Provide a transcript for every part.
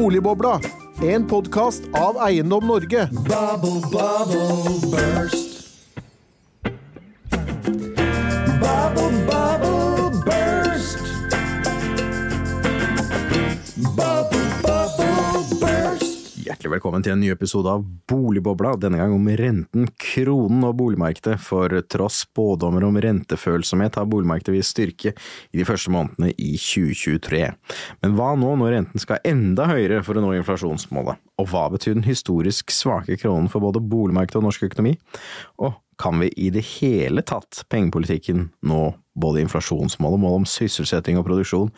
Boligbobla, en podkast av Eiendom Norge. Bubble, bubble, burst. Hjertelig velkommen til en ny episode av Boligbobla, denne gang om renten, kronen og boligmarkedet. For tross spådommer om rentefølsomhet har boligmarkedet vist styrke i de første månedene i 2023. Men hva nå når renten skal enda høyere for å nå inflasjonsmålet? Og hva betyr den historisk svake kronen for både boligmarkedet og norsk økonomi? Og kan vi i det hele tatt pengepolitikken nå både inflasjonsmålet, mål om sysselsetting og produksjon,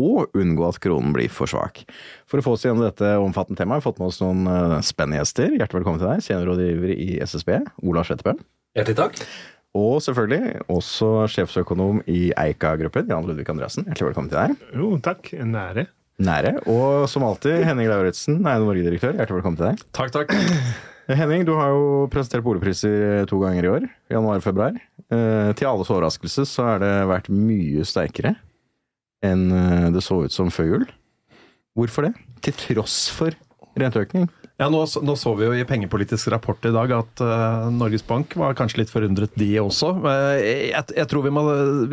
og unngå at kronen blir for svak. For å få oss gjennom dette omfattende temaet har vi fått med oss noen eh, spennende gjester. Hjertelig velkommen til deg, seniorrådgiver i SSB, Ola Slettebø. Hjertelig takk. Og selvfølgelig også sjefsøkonom i Eika-gruppen, Jan Ludvig Andreassen. Hjertelig velkommen til deg. Jo, takk. En ære. Nære. Og som alltid, Henning Lauritzen, Eiendom Norge-direktør. Hjertelig velkommen til deg. Takk, takk. Henning, du har jo presentert boligpriser to ganger i år. Januar og februar. Eh, til alles overraskelse så har det vært mye sterkere enn eh, det så ut som før jul. Hvorfor det? Til tross for renteøkning. Ja, nå, nå, så vi jo i pengepolitisk rapport i dag at uh, Norges Bank var kanskje litt forundret, de også. Uh, jeg, jeg, tror vi må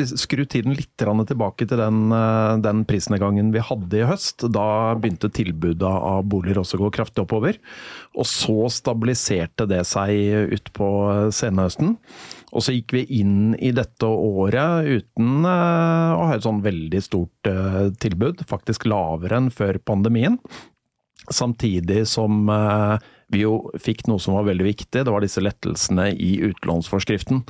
skru tiden litt tilbake til den, uh, den prisnedgangen vi hadde i høst. Da begynte tilbudet av boliger også å gå kraftig oppover. Og så stabiliserte det seg utpå senhøsten. Og så gikk vi inn i dette året uten å ha et sånn veldig stort tilbud, faktisk lavere enn før pandemien. Samtidig som eh, vi jo fikk noe som var veldig viktig, det var disse lettelsene i utlånsforskriften.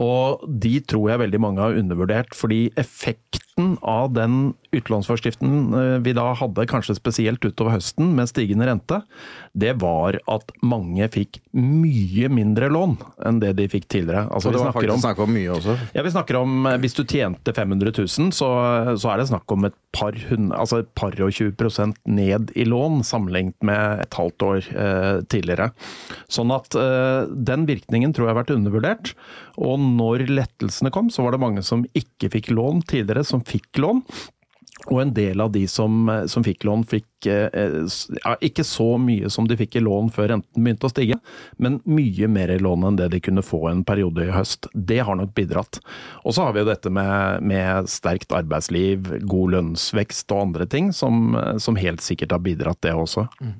Og de tror jeg veldig mange har undervurdert, fordi effekten av den utlånsforskriften eh, vi da hadde, kanskje spesielt utover høsten med stigende rente, det var at mange fikk mye mindre lån enn det de fikk tidligere. Altså, det var faktisk om, snakk om mye også? Ja, vi snakker om eh, hvis du tjente 500 000, så, så er det snakk om et par, altså et par og 20 prosent ned i lån sammenlignet med et halvt år eh, tidligere. Sånn at eh, den virkningen tror jeg har vært undervurdert. Og når lettelsene kom, så var det mange som ikke fikk lån tidligere, som fikk lån. Og en del av de som, som fikk lån, fikk eh, ja, ikke så mye som de fikk i lån før renten begynte å stige, men mye mer i lån enn det de kunne få en periode i høst. Det har nok bidratt. Og så har vi jo dette med, med sterkt arbeidsliv, god lønnsvekst og andre ting, som, som helt sikkert har bidratt, det også. Mm.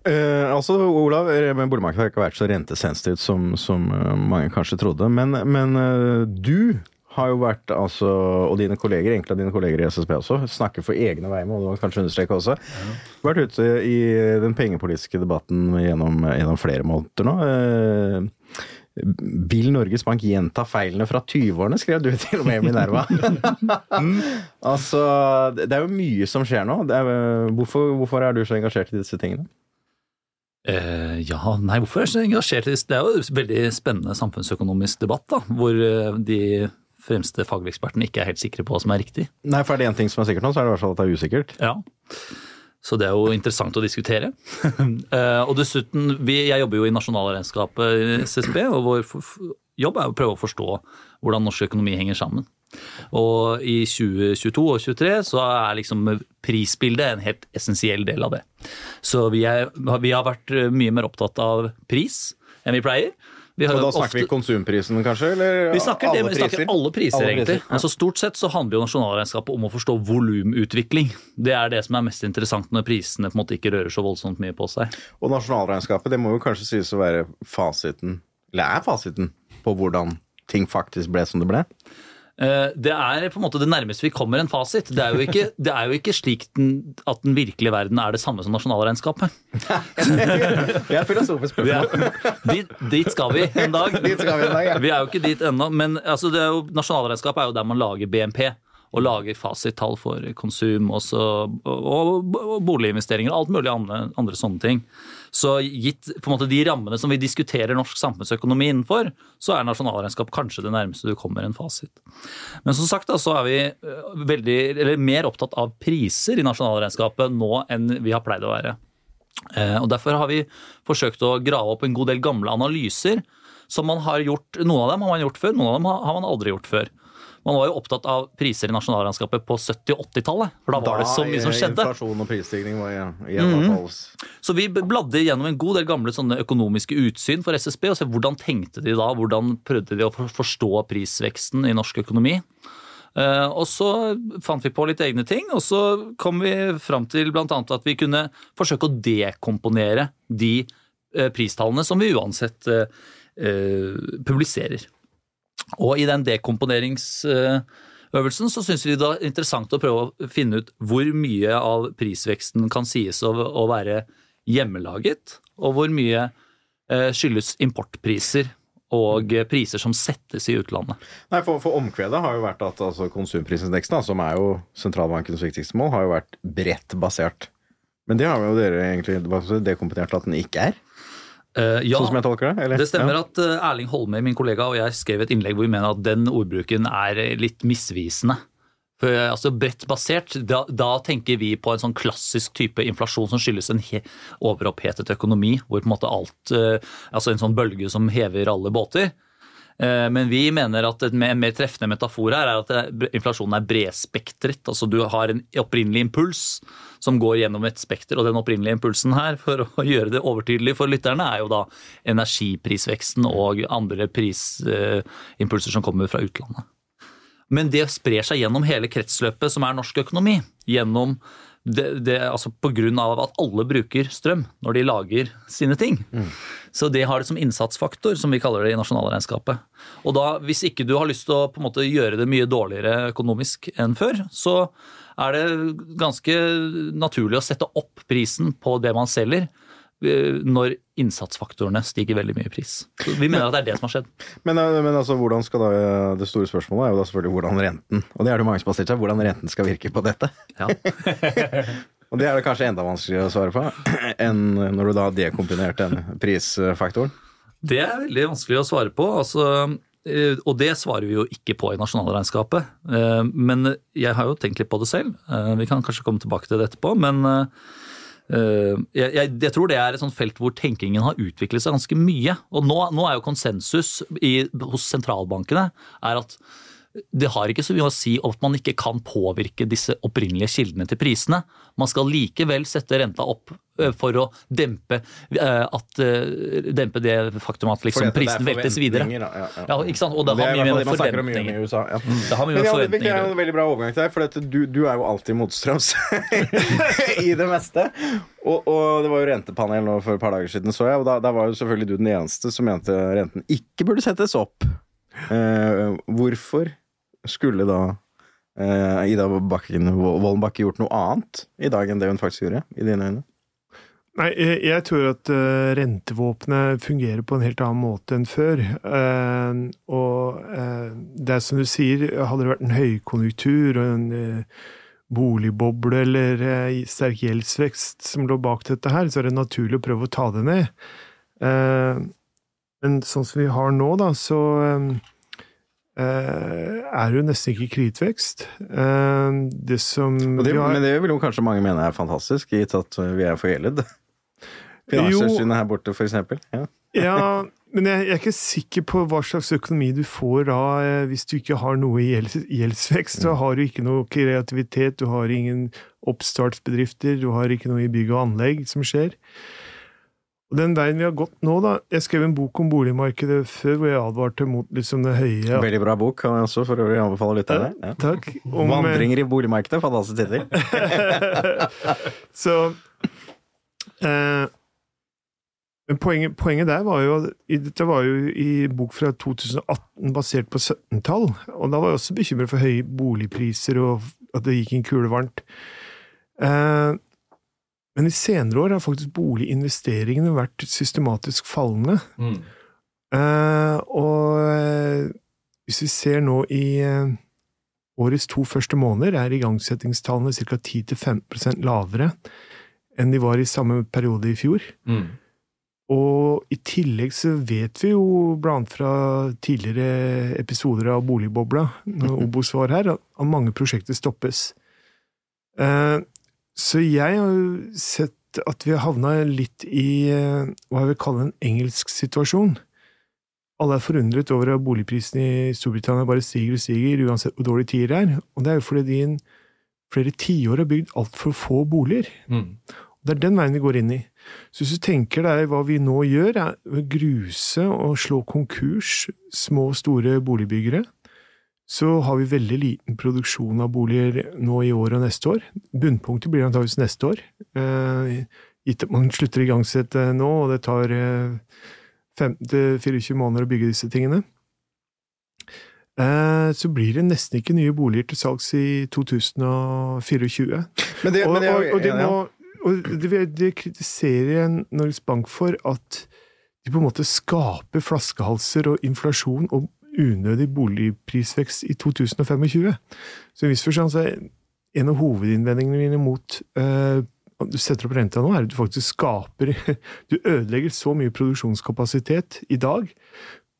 Uh, altså, Olav, boligmarkedet har ikke vært så rentesensitivt som, som uh, mange kanskje trodde. Men, men uh, du har jo vært, altså, og dine kolleger, egentlig dine kolleger i SSB også, snakker for egne veier, må du kanskje understreke også, ja. vært ute i den pengepolitiske debatten gjennom, gjennom flere måneder nå. vil Norges Bank gjenta feilene fra 20-årene, skrev du til og med Minerva. altså, det er jo mye som skjer nå. Er, hvorfor, hvorfor er du så engasjert i disse tingene? Eh, ja, nei, hvorfor er jeg så engasjert i det? Det er jo en veldig spennende samfunnsøkonomisk debatt, da, hvor eh, de fremste fagekspertene ikke er helt sikre på hva som er riktig. Nei, for er det én ting som er sikkert nå, så er det i hvert fall at det er usikkert. Ja, så det er jo interessant å diskutere. Eh, og dessuten, vi, jeg jobber jo i nasjonalregnskapet i SSB, og vår jobb er å prøve å forstå hvordan norsk økonomi henger sammen. Og i 2022 og 2023 så er liksom prisbildet en helt essensiell del av det. Så vi, er, vi har vært mye mer opptatt av pris enn vi pleier. og da snakker ofte... vi konsumprisen, kanskje? Eller vi snakker, alle, det, vi snakker alle priser, alle egentlig. Priser, ja. altså, stort sett så handler jo nasjonalregnskapet om å forstå volumutvikling. Det er det som er mest interessant når prisene på en måte ikke rører så voldsomt mye på seg. Og nasjonalregnskapet det må jo kanskje sies å være fasiten, eller er fasiten, på hvordan ting faktisk ble som det ble? Eh, det er på en måte det nærmeste vi kommer en fasit. Det er jo ikke, det er jo ikke slik den, at den virkelige verden er det samme som nasjonalregnskapet. Det er filosofisk spørsmål. Dit, dit, skal vi en dag. Vi en dag, ja. Vi er jo ikke dit ennå. Men altså, er jo, nasjonalregnskapet er jo der man lager BNP og lager fasittall for konsum også, og, og boliginvesteringer og alt mulig andre, andre, sånne ting. Så gitt på en måte de rammene som vi diskuterer norsk samfunnsøkonomi innenfor, så er nasjonalregnskap kanskje det nærmeste du kommer en fasit. Men som sagt da, så er vi eh, veldig, eller mer opptatt av priser i nasjonalregnskapet nå enn vi har pleid å være. Eh, og Derfor har vi forsøkt å grave opp en god del gamle analyser som man har gjort, Noen av dem har man gjort før, noen av dem har man aldri gjort før. Man var jo opptatt av priser i nasjonalregnskapet på 70- og 80-tallet, for da var det så mye som skjedde. Inflasjon og prisstigning var ja, i alle Mhm. fall Så vi bladde gjennom en god del gamle økonomiske utsyn for SSB og se hvordan tenkte de da, hvordan prøvde de å forstå prisveksten i norsk økonomi. Eh, og så fant vi på litt egne ting, og så kom vi fram til bl.a. at vi kunne forsøke å dekomponere de eh, pristallene som vi uansett eh, publiserer. Og i den dekomponeringsøvelsen så syns vi det er interessant å prøve å finne ut hvor mye av prisveksten kan sies å være hjemmelaget, og hvor mye eh, skyldes importpriser og eh, priser som settes i utlandet. Nei, for, for omkvedet har jo vært at altså, konsumprisindeksen, som er jo sentralbankens viktigste mål, har jo vært bredt basert. Men det har jo dere egentlig dekomponert at den ikke er, Eh, ja, sånn som jeg tolker det? Eller? det stemmer Ja. at eh, Erling Holme, min kollega, og jeg skrev et innlegg hvor vi mener at den ordbruken er eh, litt misvisende. For, altså Bredt basert, da, da tenker vi på en sånn klassisk type inflasjon som skyldes en he overopphetet økonomi, hvor på en måte alt uh, Altså en sånn bølge som hever alle båter. Eh, Men vi mener at en mer treffende metafor her er at inflasjonen er bredspektret. Altså du har en opprinnelig impuls som går gjennom et spekter, og den opprinnelige impulsen her, for å gjøre det overtydelig for lytterne, er jo da energiprisveksten og andre prisimpulser som kommer fra utlandet. Men det sprer seg gjennom hele kretsløpet som er norsk økonomi. Gjennom det, det, altså av at alle bruker strøm når de lager sine ting. Så det har det som innsatsfaktor, som vi kaller det i nasjonalregnskapet. Og da, hvis ikke du har lyst til å på en måte gjøre det mye dårligere økonomisk enn før, så er det ganske naturlig å sette opp prisen på det man selger når innsatsfaktorene stiger veldig mye i pris. Så vi mener at det er det som har skjedd. Men, eh, men altså, hvordan skal da, det store spørsmålet er jo da selvfølgelig hvordan renten Og det er det mange som har stilt seg, hvordan renten skal virke på dette. Ja. Og det er det kanskje enda vanskeligere å svare på enn når du da har dekombinert den prisfaktoren. Det er veldig vanskelig å svare på. Altså, eh, og det svarer vi jo ikke på i nasjonalregnskapet. Eh, Men jeg har jo tenkt litt på det selv. Eh, Vi kan kanskje komme tilbake til det etterpå. Men eh, jeg, jeg, jeg tror det er et sånt felt hvor tenkingen har utviklet seg ganske mye. Og nå, nå er jo konsensus i, hos sentralbankene er at det har ikke så mye å si at man ikke kan påvirke disse opprinnelige kildene til prisene. Man skal likevel sette renta opp eh, for å dempe, eh, at, eh, dempe det faktum at liksom prisen veltes videre. da. Ja, ja. Ja, ikke sant? Og det Det har mye med det om i forventninger. USA. Ja. Det har mye med ja, det er en veldig bra overgang til deg, for du, du er jo alltid motstrøms i det meste. Og, og det var jo rentepanel nå for et par dager siden, så jeg, og da, da var jo selvfølgelig du den eneste som mente renten ikke burde settes opp. Eh, hvorfor skulle da eh, Ida Bakken, Vollen Bakke gjort noe annet i dag enn det hun faktisk gjorde, i dine øyne? Nei, jeg, jeg tror at uh, rentevåpenet fungerer på en helt annen måte enn før. Uh, og uh, det er som du sier, hadde det vært en høykonjunktur og en eh, boligboble eller eh, sterk gjeldsvekst som lå bak dette her, så er det naturlig å prøve å ta det ned. Men sånn som vi har nå, da, så eh, eh, er det jo nesten ikke kritvekst. Eh, det som det, har- Men det vil jo kanskje mange mene er fantastisk, gitt at vi er forgjeldet. Finanstilsynet her borte, eksempel. Ja. Ja, men jeg, jeg er ikke sikker på hva slags økonomi du får da eh, hvis du ikke har noe gjeldsvekst. Så har du ikke noe kreativitet, du har ingen oppstartsbedrifter, du har ikke noe i bygg og anlegg som skjer. Og den veien vi har gått nå, da Jeg skrev en bok om boligmarkedet før hvor jeg advarte mot liksom det høye Veldig bra bok, kan jeg også for øvrig anbefale litt av det. Ja. Takk. Om, eh, Vandringer i boligmarkedet, fantastisk tittel. Så eh, Men poenget, poenget der var jo Dette var jo i bok fra 2018 basert på 17-tall, og da var jeg også bekymret for høye boligpriser og at det gikk inn kulevarmt. Eh, men i senere år har faktisk boliginvesteringene vært systematisk fallende. Eh, og eh, hvis vi ser nå i uh, årets to første måneder, er igangsettingstallene ca. 10-15% lavere enn de var i samme periode i fjor. Og i tillegg så vet vi jo, blant fra tidligere episoder av Boligbobla, når Obos var her, at mange prosjekter stoppes. Eh, Så jeg har jo sett at vi har havna litt i eh, hva jeg vil kalle en engelsk situasjon. alle er forundret over at boligprisene i Storbritannia bare stiger og stiger, uansett hvor dårlig tider er. Og det er jo fordi de i flere tiår har bygd altfor få boliger. Det er den veien vi går inn i. Så hvis du tenker deg hva vi nå gjør, er å gruse og slå konkurs små og store boligbyggere, så har vi veldig liten produksjon av boliger nå i år og neste år. Bunnpunktet blir antakeligvis neste år. Eh, Gitt at man slutter å igangsette nå, og det tar eh, 15-24 måneder å bygge disse tingene. Eh, Så blir det nesten ikke nye boliger til salgs i 2024. Men det, Og, men det, og, og, de må, og det, det kritiserer Norges Bank for at de på en måte skaper flaskehalser og inflasjon og unødig boligprisvekst i 2025. Så i viss forstand så er en av hovedinnvendingene mine mot at du setter opp renta nå, er at du faktisk skaper Du ødelegger så mye produksjonskapasitet i dag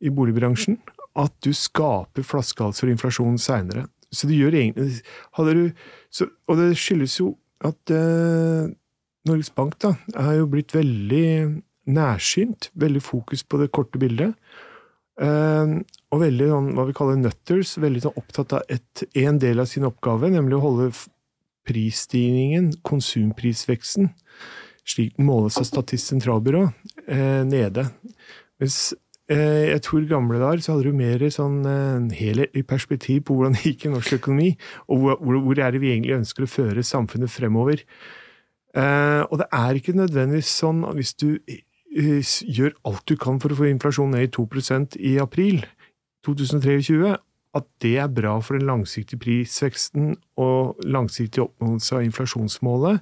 i boligbransjen at du skaper flaskehalser og inflasjon seinere. Så det gjør egentlig hadde du, så, Og det skyldes jo at eh, Norges Bank da, er jo blitt veldig nærsynt, veldig fokus på det korte bildet. Eh, og veldig sånn, hva vi kaller nutters, veldig sånn opptatt av et, en del av sin oppgave, nemlig å holde prisstigningen, konsumprisveksten, slik den måles av Statistisk sentralbyrå, eh, nede. Mens eh, jeg tror gamle dager så hadde du mer sånn eh, helhetlig perspektiv på hvordan det gikk i norsk økonomi, og hvor, hvor, hvor er det vi egentlig ønsker å føre samfunnet fremover. Eh, og det er ikke nødvendigvis sånn hvis du eh, gjør alt du kan for å få inflasjonen ned i 2% i april 2023, at det er bra for den langsiktige prisveksten og langsiktig oppnåelse av inflasjonsmålet,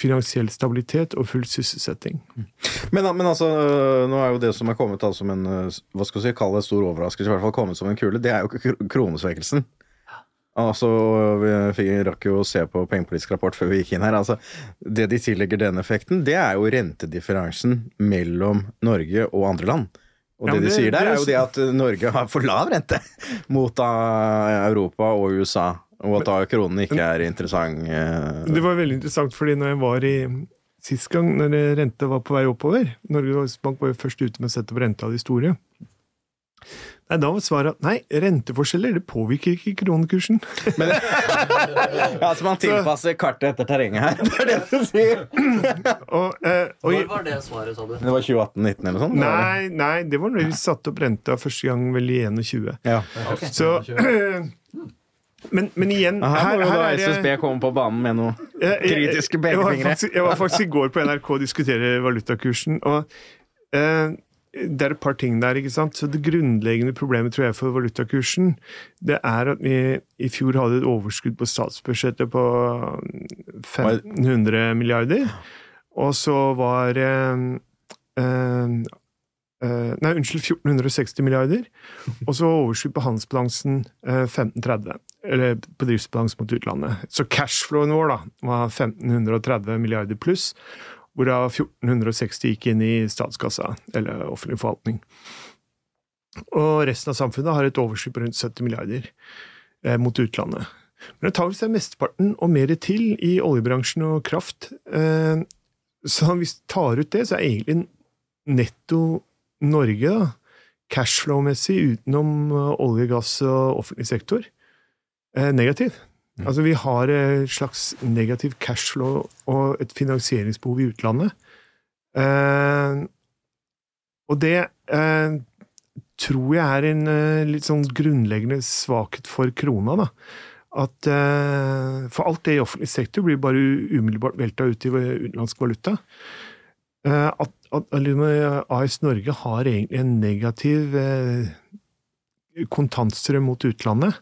finansiell stabilitet og full sysselsetting. Men, men altså, nå er jo det som er kommet som en eh, hva skal vi si, kall det stor overraskelse, i hvert fall kommet som en kule, det er jo ikke kronesvekkelsen. Altså, Vi rakk jo å se på pengepolitisk rapport før vi gikk inn her. altså, Det de tillegger den effekten, det er jo rentedifferansen mellom Norge og andre land. Og Ja, det det, de sier der, er jo det at Norge har for lav rente mot Europa og USA. Og at da kronen ikke er interessant. eh, Det var veldig interessant, fordi når jeg var i Sist gang, når renta var på vei oppover Norges Bank var jo først ute med å sette opp renta de store. Nei, Da var svaret at nei, renteforskjeller det påvirker ikke kronekursen. Ja, så man tilpasser kartet etter terrenget her. Det er det du sier. Og, eh, og, Når var det svaret, sa du? Det var 2018-19 eller noe sånt? nei, nei, det var når vi satte opp renta første gang vel i 21. Ja. Så men, men igjen, Her, her, jo her da er det SSB komme på banen med noen Jeg- jeg- kritiske jeg pekefingre. faktisk- Jeg var faktisk i går på NRK og diskuterer valutakursen, og eh, det er et par ting der, ikke sant. Så det grunnleggende problemet, tror jeg, for valutakursen, det er at vi i fjor hadde et overskudd på statsbudsjettet på 1500 milliarder, og så var eh, eh, eh, Nei, unnskyld, 1460 milliarder. Og så overskudd på handelsbalansen eh, 1530. Eller på driftsbalansen mot utlandet. Så cashflowen vår da, var 1530 milliarder pluss, hvorav 1460 gikk inn i statskassa, eller offentlig forvaltning. Og resten av samfunnet har et overskudd på rundt 70 milliarder eh, mot utlandet. Men antakeligvis er mesteparten og mer til i oljebransjen og kraft. Eh, så hvis vi tar ut det, så er egentlig netto Norge, da, cashflow-messig utenom eh, olje, gass og offentlig sektor, eh, negativ. Altså vi har et slags negativ cashflow og et finansieringsbehov i utlandet. Eh, og det eh, tror jeg er en eh, litt sånn grunnleggende svakhet for krona, da. At eh, For alt det i offentlig sektor blir bare umiddelbart velta ut i utenlandsk valuta. Eh, at, at eh, AS Norge har egentlig en negativ eh, kontantstrøm mot utlandet,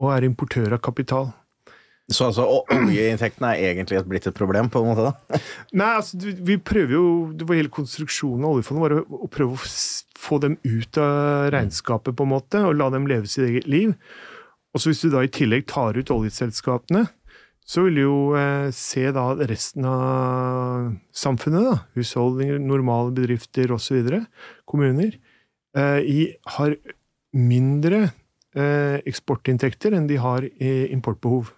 og er importør av kapital. Så altså, oljeinntektene er egentlig blitt et problem, på en måte? da? Nei, altså, vi prøver jo Det var hele konstruksjonen av oljefondet var å, prøve å få dem ut av regnskapet, på en måte, og la dem leve sitt eget liv. Og så hvis du da i tillegg tar ut oljeselskapene, så vil du jo eh, se da resten av samfunnet, da, husholdninger, normale bedrifter osv., kommuner, eh, i, har mindre eh, eksportinntekter enn de har i importbehov.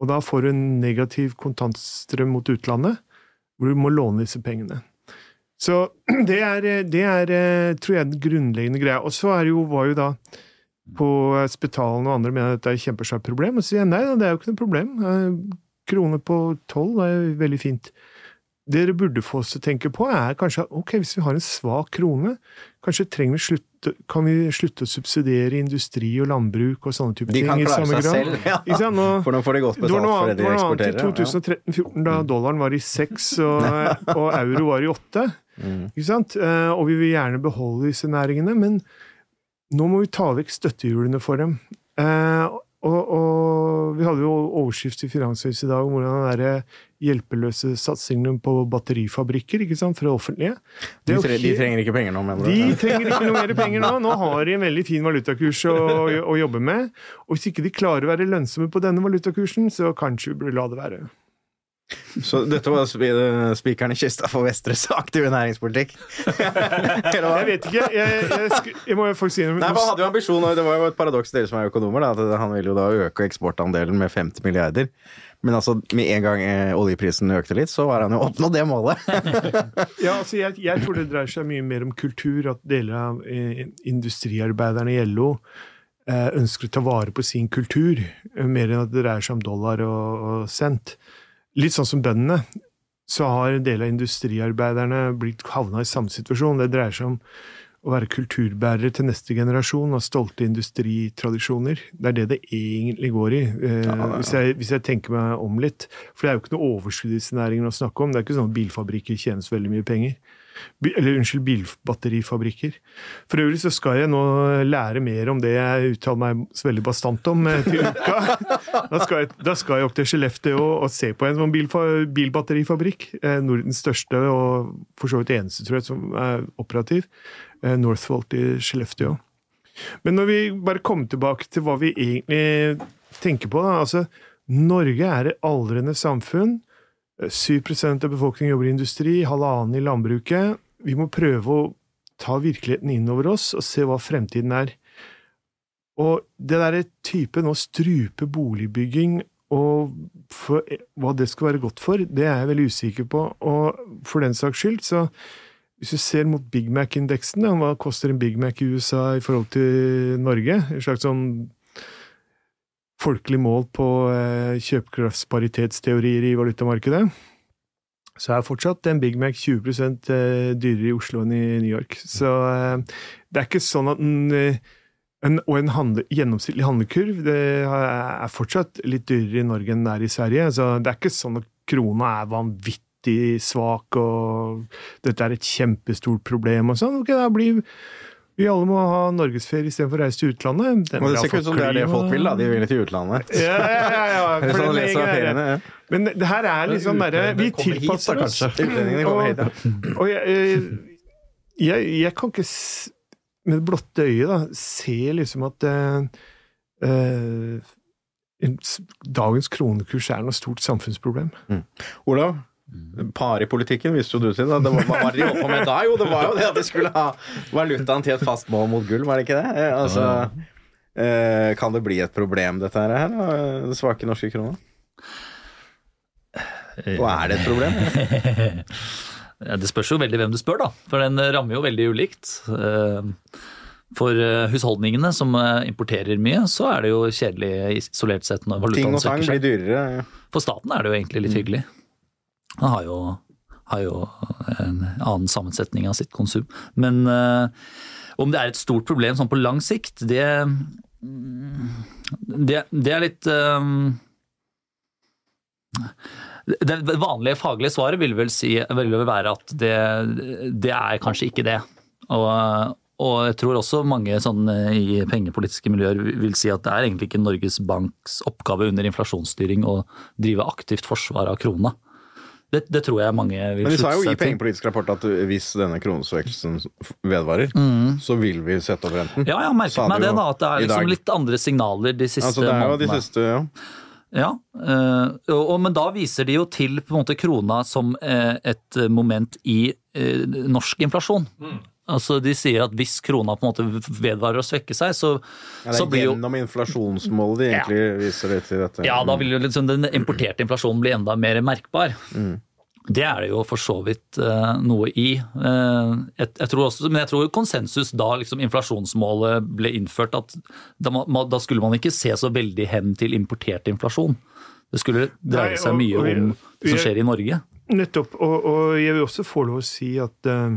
Og da får du en negativ kontantstrøm mot utlandet, hvor du må låne disse pengene. Så det er, det er, eh, tror jeg, den grunnleggende greia. Og så jo, var jo da på eh, Spetalen og andre mener at dette er et kjempesvært problem. Og så sier jeg nei, det er jo ikke noe problem. Eh, Krone på tolv er jo veldig fint. Det dere burde få oss til å tenke på, er kanskje at ok, hvis vi har en svak krone, kanskje trenger vi slutte, kan vi slutte å subsidiere industri og landbruk og sånne type De ting kan i klare samme seg grad. selv, ja. Ikke sant? Nå, For nå får de godt betalt for det de de det var noe annet i eksporterer. 2013-2014, da dollaren var i seks og, og euro var i åtte. Mm. Ikke sant? Eh, Og vi vil gjerne beholde disse næringene, men nå må vi ta vekk støttehjulene for dem. Eh, Og, og vi hadde jo overskrift i Finanshuset i dag om hvordan den der hjelpeløse satsingen på batterifabrikker ikke sant, fra det offentlige. De, tre, de trenger ikke penger nå, mener du? de trenger ikke noe mer penger nå. Nå har de en veldig fin valutakurs å, å jobbe med. Og hvis ikke de klarer å være lønnsomme på denne valutakursen, så kanskje vi burde la det være. Så dette var spikeren i kista for Vestres aktive næringspolitikk? Jeg vet ikke. Jeg, jeg, sk- jeg må faktisk si Nei, Han hadde jo ambisjon, og det var jo et paradoks dere som er økonomer, da, at han ville jo da øke eksportandelen med 50 milliarder. Men altså, med en gang eh, oljeprisen økte litt, så var han jo oppnådd det målet. Ja, altså jeg, jeg tror det dreier seg mye mer om kultur, at deler av eh, industriarbeiderne i LO eh, ønsker å ta vare på sin kultur, mer enn at det dreier seg om dollar og, og cent. Litt sånn som bøndene, så har en del av industriarbeiderne blitt havna i samme situasjon. Det dreier seg om å være kulturbærere til neste generasjon av stolte industritradisjoner. Det er det det egentlig går i, eh, hvis, jeg, hvis jeg tenker meg om litt. For det er jo ikke noe overskudd i disse næringene å snakke om. Det er ikke sånn at bilfabrikker tjener så veldig mye penger. Eller unnskyld, bilbatterifabrikker. For øvrig så skal jeg nå lære mer om det jeg uttaler meg veldig bastant om eh, til uka. Da skal jeg, da skal jeg opp til Skellefteå og, og se på en sånn bil, bilbatterifabrikk. Eh, Nordens største og for så vidt eneste, tror jeg, som er operativ. Eh, Northvolt i Skellefteå. Men når vi bare kommer tilbake til hva vi egentlig tenker på, da. Altså, Norge er et aldrende samfunn. 7% av befolkningen jobber i industri, halvannen i landbruket. Vi må prøve å ta virkeligheten inn over oss og se hva fremtiden er. Og det derre typen å strupe boligbygging og for, hva det skal være godt for, det er jeg veldig usikker på. Og for den saks skyld, så hvis du ser mot Big Mac-indeksen, hva koster en Big Mac i USA i forhold til Norge? En slags sånn folkelig mål på eh, kjøpekraftsparitetsteorier i valutamarkedet, så er fortsatt en Big Mac 20 eh, dyrere i Oslo enn i New York. Så eh, det er ikke sånn at en, en, Og en handle, gjennomsnittlig handlekurv er fortsatt litt dyrere i Norge enn det er i Sverige. Så det er ikke sånn at krona er vanvittig svak og dette er et kjempestort problem og sånn. Ok, da blir vi alle må ha norgesferie istedenfor å reise til utlandet. Den Og det ser ikke ut som det er det folk vil, da. De vil til utlandet. Ja, ja, ja, ja. Det sånn å den lese gjengen av er- feriene. ja. Men det her er liksom derre Vi tilpasser oss. Utlendingene kommer hit, ja. Og jeg, jeg, jeg kan ikke s- med det blotte øyet da, se liksom at uh, eh, dagens kronekurs er noe stort samfunnsproblem. Olav, paripolitikken visste jo du til. Da. Det var, hva var det de holdt på med da? Jo, det var jo det at de skulle ha valutaen til et fast mål mot gull, var det ikke det? Eh, Altså, eh, kan det bli et problem, dette her? Den svake norske krona? Og er det et problem? Det spørs jo veldig hvem du spør, da. For den rammer jo veldig ulikt. Eh, For eh, husholdningene som eh, importerer mye, så er det jo kjedelig isolert sett når Ting og tang blir dyrere. For staten er det jo egentlig litt hyggelig. Han har jo, har jo en annen sammensetning av sitt konsum. Men eh, om det er et stort problem sånn på lang sikt, det det, det er litt eh, Det vanlige faglige svaret vil vel, si, vil vel være at det, det er kanskje ikke det. Og, og jeg tror også mange sånn i pengepolitiske miljøer vil si at det er egentlig ikke Norges Banks oppgave under inflasjonsstyring å drive aktivt forsvar av krona. Det, det tror jeg mange vil slutte seg til. Men de sa jo i pengepolitisk rapport at hvis denne kronesvekkelsen vedvarer, så vil vi sette opp renten. Mm. Ja, jeg har merket meg det, da, at det er liksom litt andre signaler de siste Altså, det er jo de siste, ja. Ja, eh, og, og, men da viser de jo til på en måte krona som eh, et moment i eh, norsk inflasjon. Mm. Altså De sier at hvis krona på en måte vedvarer å svekke seg, så, Ja, det så blir jo gjennom inflasjonsmålet de egentlig viser det til dette. Ja, da vil jo liksom den importerte inflasjonen bli enda mer merkbar. Mm. Det er det jo for så vidt uh, noe i. Uh, jeg, jeg tror også, men jeg tror konsensus da liksom inflasjonsmålet ble innført, at da, ma- da skulle man ikke se så veldig hen til importert inflasjon. Det skulle dreie Nei, seg mye om det som skjer i Norge. Nettopp. Og, og jeg vil også få lov å si at eh,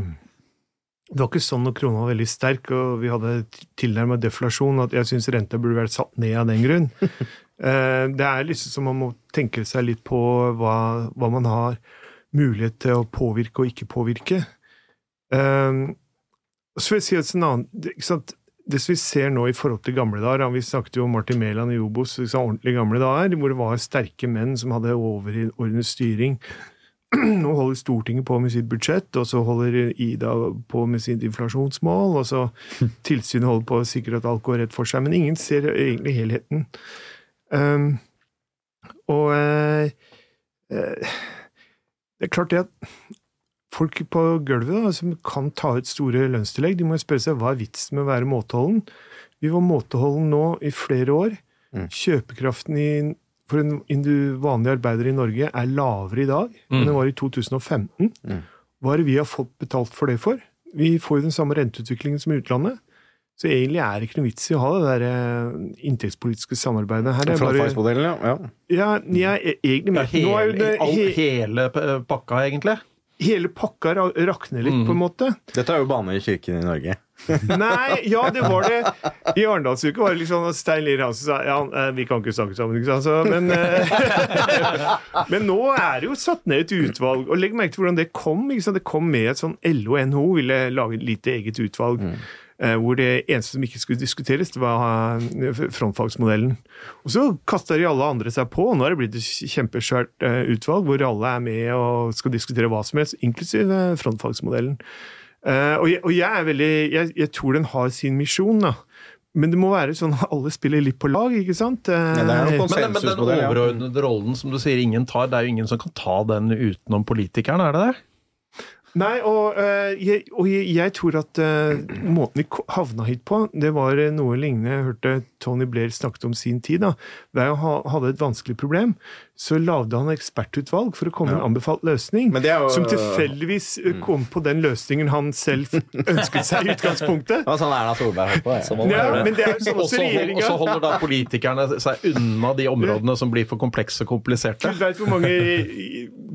det var ikke sånn når krona var veldig sterk og vi hadde tilnærmet deflasjon, at jeg syns renta burde vært satt ned av den grunn. Eh, det er liksom som man må tenke seg litt på hva, hva man har mulighet til å påvirke og ikke påvirke. Eh, så vil jeg si også en annen det, som vi ser nå i forhold til gamle dager, vi snakket jo om Martin Mæland i Obos, ordentlig gamle dager, hvor det var sterke menn som hadde overordnet styring. Nå holder Stortinget på med sitt budsjett, og så holder Ida på med sitt inflasjonsmål, og så tilsynet holder på å sikre at alt går rett for seg, men ingen ser egentlig helheten. Um, og uh, uh, det er klart det at folk på gulvet da, som kan ta ut store lønnstillegg, de må spørre seg hva er vitsen med å være måteholden. Vi var måteholden nå i flere år. Kjøpekraften i, for en indu- vanlig arbeider i Norge er lavere i dag enn den var i 2015. Hva er det vi har fått betalt for det for? Vi får jo den samme renteutviklingen som i utlandet. Så egentlig er det ikke noe vits i å ha det der eh, inntektspolitiske samarbeidet. Her Fra bare, Frontfagsmodellen, ja. ja. ja, ja, e- egentlig Ja, Nå er jo hele, he, hele pakka, egentlig. Hele pakka rakner litt, på en måte. Dette er jo bane i kirken i Norge. Nei, ja, det var det. I Arendalsuka var det liksom at Stein Lier Hansen sa ja, eh, vi kan ikke snakke sammen, ikke sant. Så, men, eh, men nå er det jo satt ned et utvalg, og legg merke til hvordan det kom. Ikke sant? Det kom med et sånn LO og NHO ville lage et lite eget utvalg. eh, Hvor det eneste som ikke skulle diskuteres, det var eh, frontfagsmodellen. Og så kasta de alle andre seg på, og nå er det blitt et kjempesvært eh, utvalg hvor alle er med og skal diskutere hva som helst, inklusiv eh, frontfagsmodellen. Eh, og, jeg, og jeg er veldig jeg, jeg tror den har sin misjon, da. Men det må være sånn at alle spiller litt på lag, ikke sant? Eh, Ja, det er Men, men den overordnede rollen som du sier ingen tar, det er jo ingen som kan ta den utenom politikeren, er det det? Nei, og, eh, jeg, og jeg, jeg tror at eh, måten vi havna hit på, det var eh, noe lignende jeg hørte Tony Blair snakket om sin tid. da. Der han ha- hadde et vanskelig problem, så lagde han ekspertutvalg for å komme med en anbefalt løsning, Men det er jo- som tilfeldigvis eh, kom på den løsningen han selv ønsket seg i utgangspunktet. Det var sånn Erna Solberg holdt på. Ja. Ja, men det er jo sånn Og også så og så holder da politikerne seg unna de områdene som blir for komplekse og kompliserte. Gud veit hvor mange,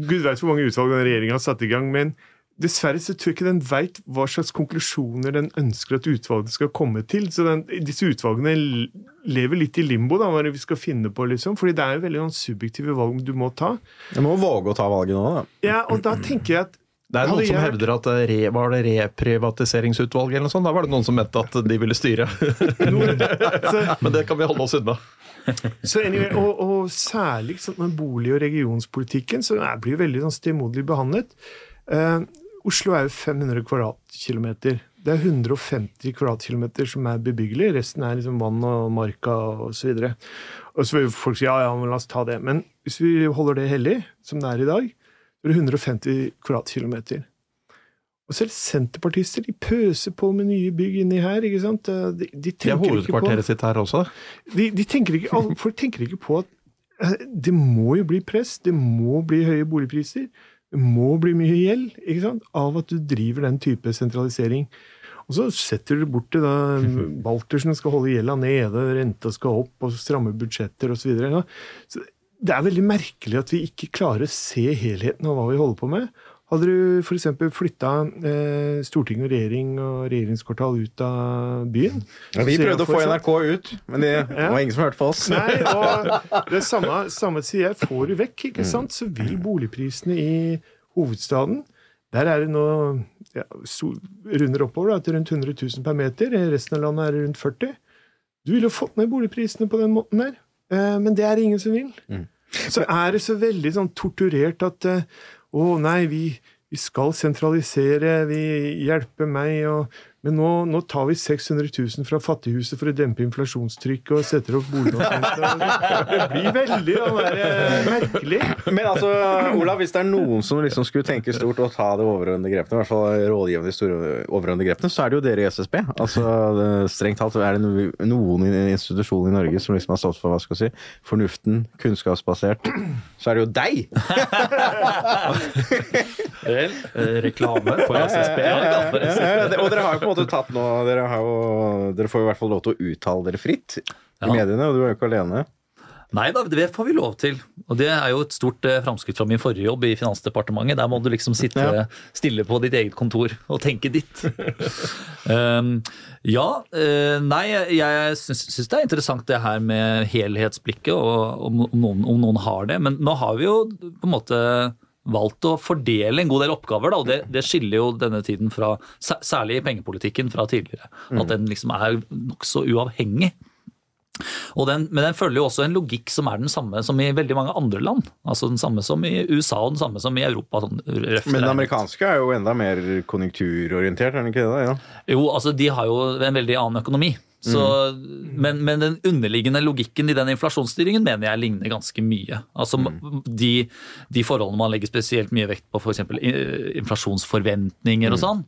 Gud vet hvor mange utvalg den regjeringa har satt i gang, men dessverre så tror jeg ikke den veit hva slags konklusjoner den ønsker at utvalgene skal komme til. Så den, disse utvalgene lever litt i limbo, da, hva vi skal finne på, liksom. Fordi det er jo veldig noen subjektive valg du må ta. Du må våge å ta valget nå, da. Ja, og da tenker jeg at Det er noen som hevder at re, var det reprivatiseringsutvalget eller noe sånt? Da var det noen som mente at de ville styre. Men det kan vi holde oss unna. så anyway, og, og særlig sånn, med bolig- og regionspolitikken, så er- blir veldig sånn stemoderlig behandlet. Eh, Oslo er jo 500 kvadratkilometer. Det er 150 kvadratkilometer som er bebyggelig, resten er liksom vann og marka og så videre. Og så vil folk si ja, ja, men la oss ta det. Men hvis vi holder det hellig, som det er i dag, så er det 150 kvadratkilometer. Og selv senterpartister de pøser på med nye bygg inni her. ikke sant? De, de De har tenker ikke på hovedkvarteret sitt her også. de, de tenker ikke, Folk tenker ikke på at eh, det må jo bli press, det må bli høye boligpriser, må bli mye gjeld ikke sant? av at du driver den type sentralisering. Og så setter du bort til da Baltersen skal holde gjelda nede, renta skal opp, og stramme budsjetter osv. Så videre. Så det er veldig merkelig at vi ikke klarer å se helheten av hva vi holder på med. Hadde du f.eks. flytta eh, storting og regjering og regjeringskvartal ut av byen Ja, vi prøvde å få NRK ut, men det var ingen som hørte på oss. Nei, og det samme, samme sier jeg. Får du vekk, ikke sant, så vil boligprisene i hovedstaden Der er det nå ja, so, runder oppover da, til rundt 100 000 per meter. I resten av landet er det rundt 40 Du ville jo fått ned boligprisene på den måten der, eh, men det er det ingen som vil. Så er det så veldig sånn torturert at eh, å nei, vi, vi skal sentralisere, vi hjelper meg, og Men nå, nå tar vi 600 000 fra Fattighuset for å dempe inflasjonstrykket og setter opp boliglånsrenta. Det blir veldig eh, merkelig. Men altså, Olav, hvis det er noen som liksom skulle tenke stort og ta det overordnede grepene, i hvert fall rådgivende de store overordnede grepene, så er det jo dere i SSB. Altså, det- Strengt talt er det noen institusjoner i Norge som liksom har stått for hva skal jeg si, fornuften, kunnskapsbasert. Så er det jo deg! Vel, Eh, Reklame for SSB. ja, ja, Ja, ja, og dere har jo på en måte tatt nå Dere, har jo, dere får jo i hvert fall lov til å uttale dere fritt i mediene, og du er jo ikke alene. Nei da, det får vi lov til. Og det er jo et stort eh, framskritt fra min forrige jobb i Finansdepartementet. Der må du liksom sitte Ja. stille på ditt eget kontor og tenke ditt. um, ja, uh, nei, jeg syns, syns det er interessant det her med helhetsblikket, og om, om, noen, om noen har det. Men nå har vi jo på en måte valgt å fordele en god del oppgaver, da, og det, det skiller jo denne tiden fra Særlig i pengepolitikken fra tidligere. At den liksom er nokså uavhengig. Og den, men den følger jo også en logikk som er den samme som i veldig mange andre land. Altså den samme som i USA og den samme som i Europa. Sånn, Men den amerikanske er jo enda mer konjunkturorientert, er den ikke det? Ja. Jo, altså de har jo en veldig annen økonomi. Så, men, men den underliggende logikken i den inflasjonsstyringen mener jeg ligner ganske mye. Altså de, de forholdene man legger spesielt mye vekt på, f.eks. inflasjonsforventninger og sånn.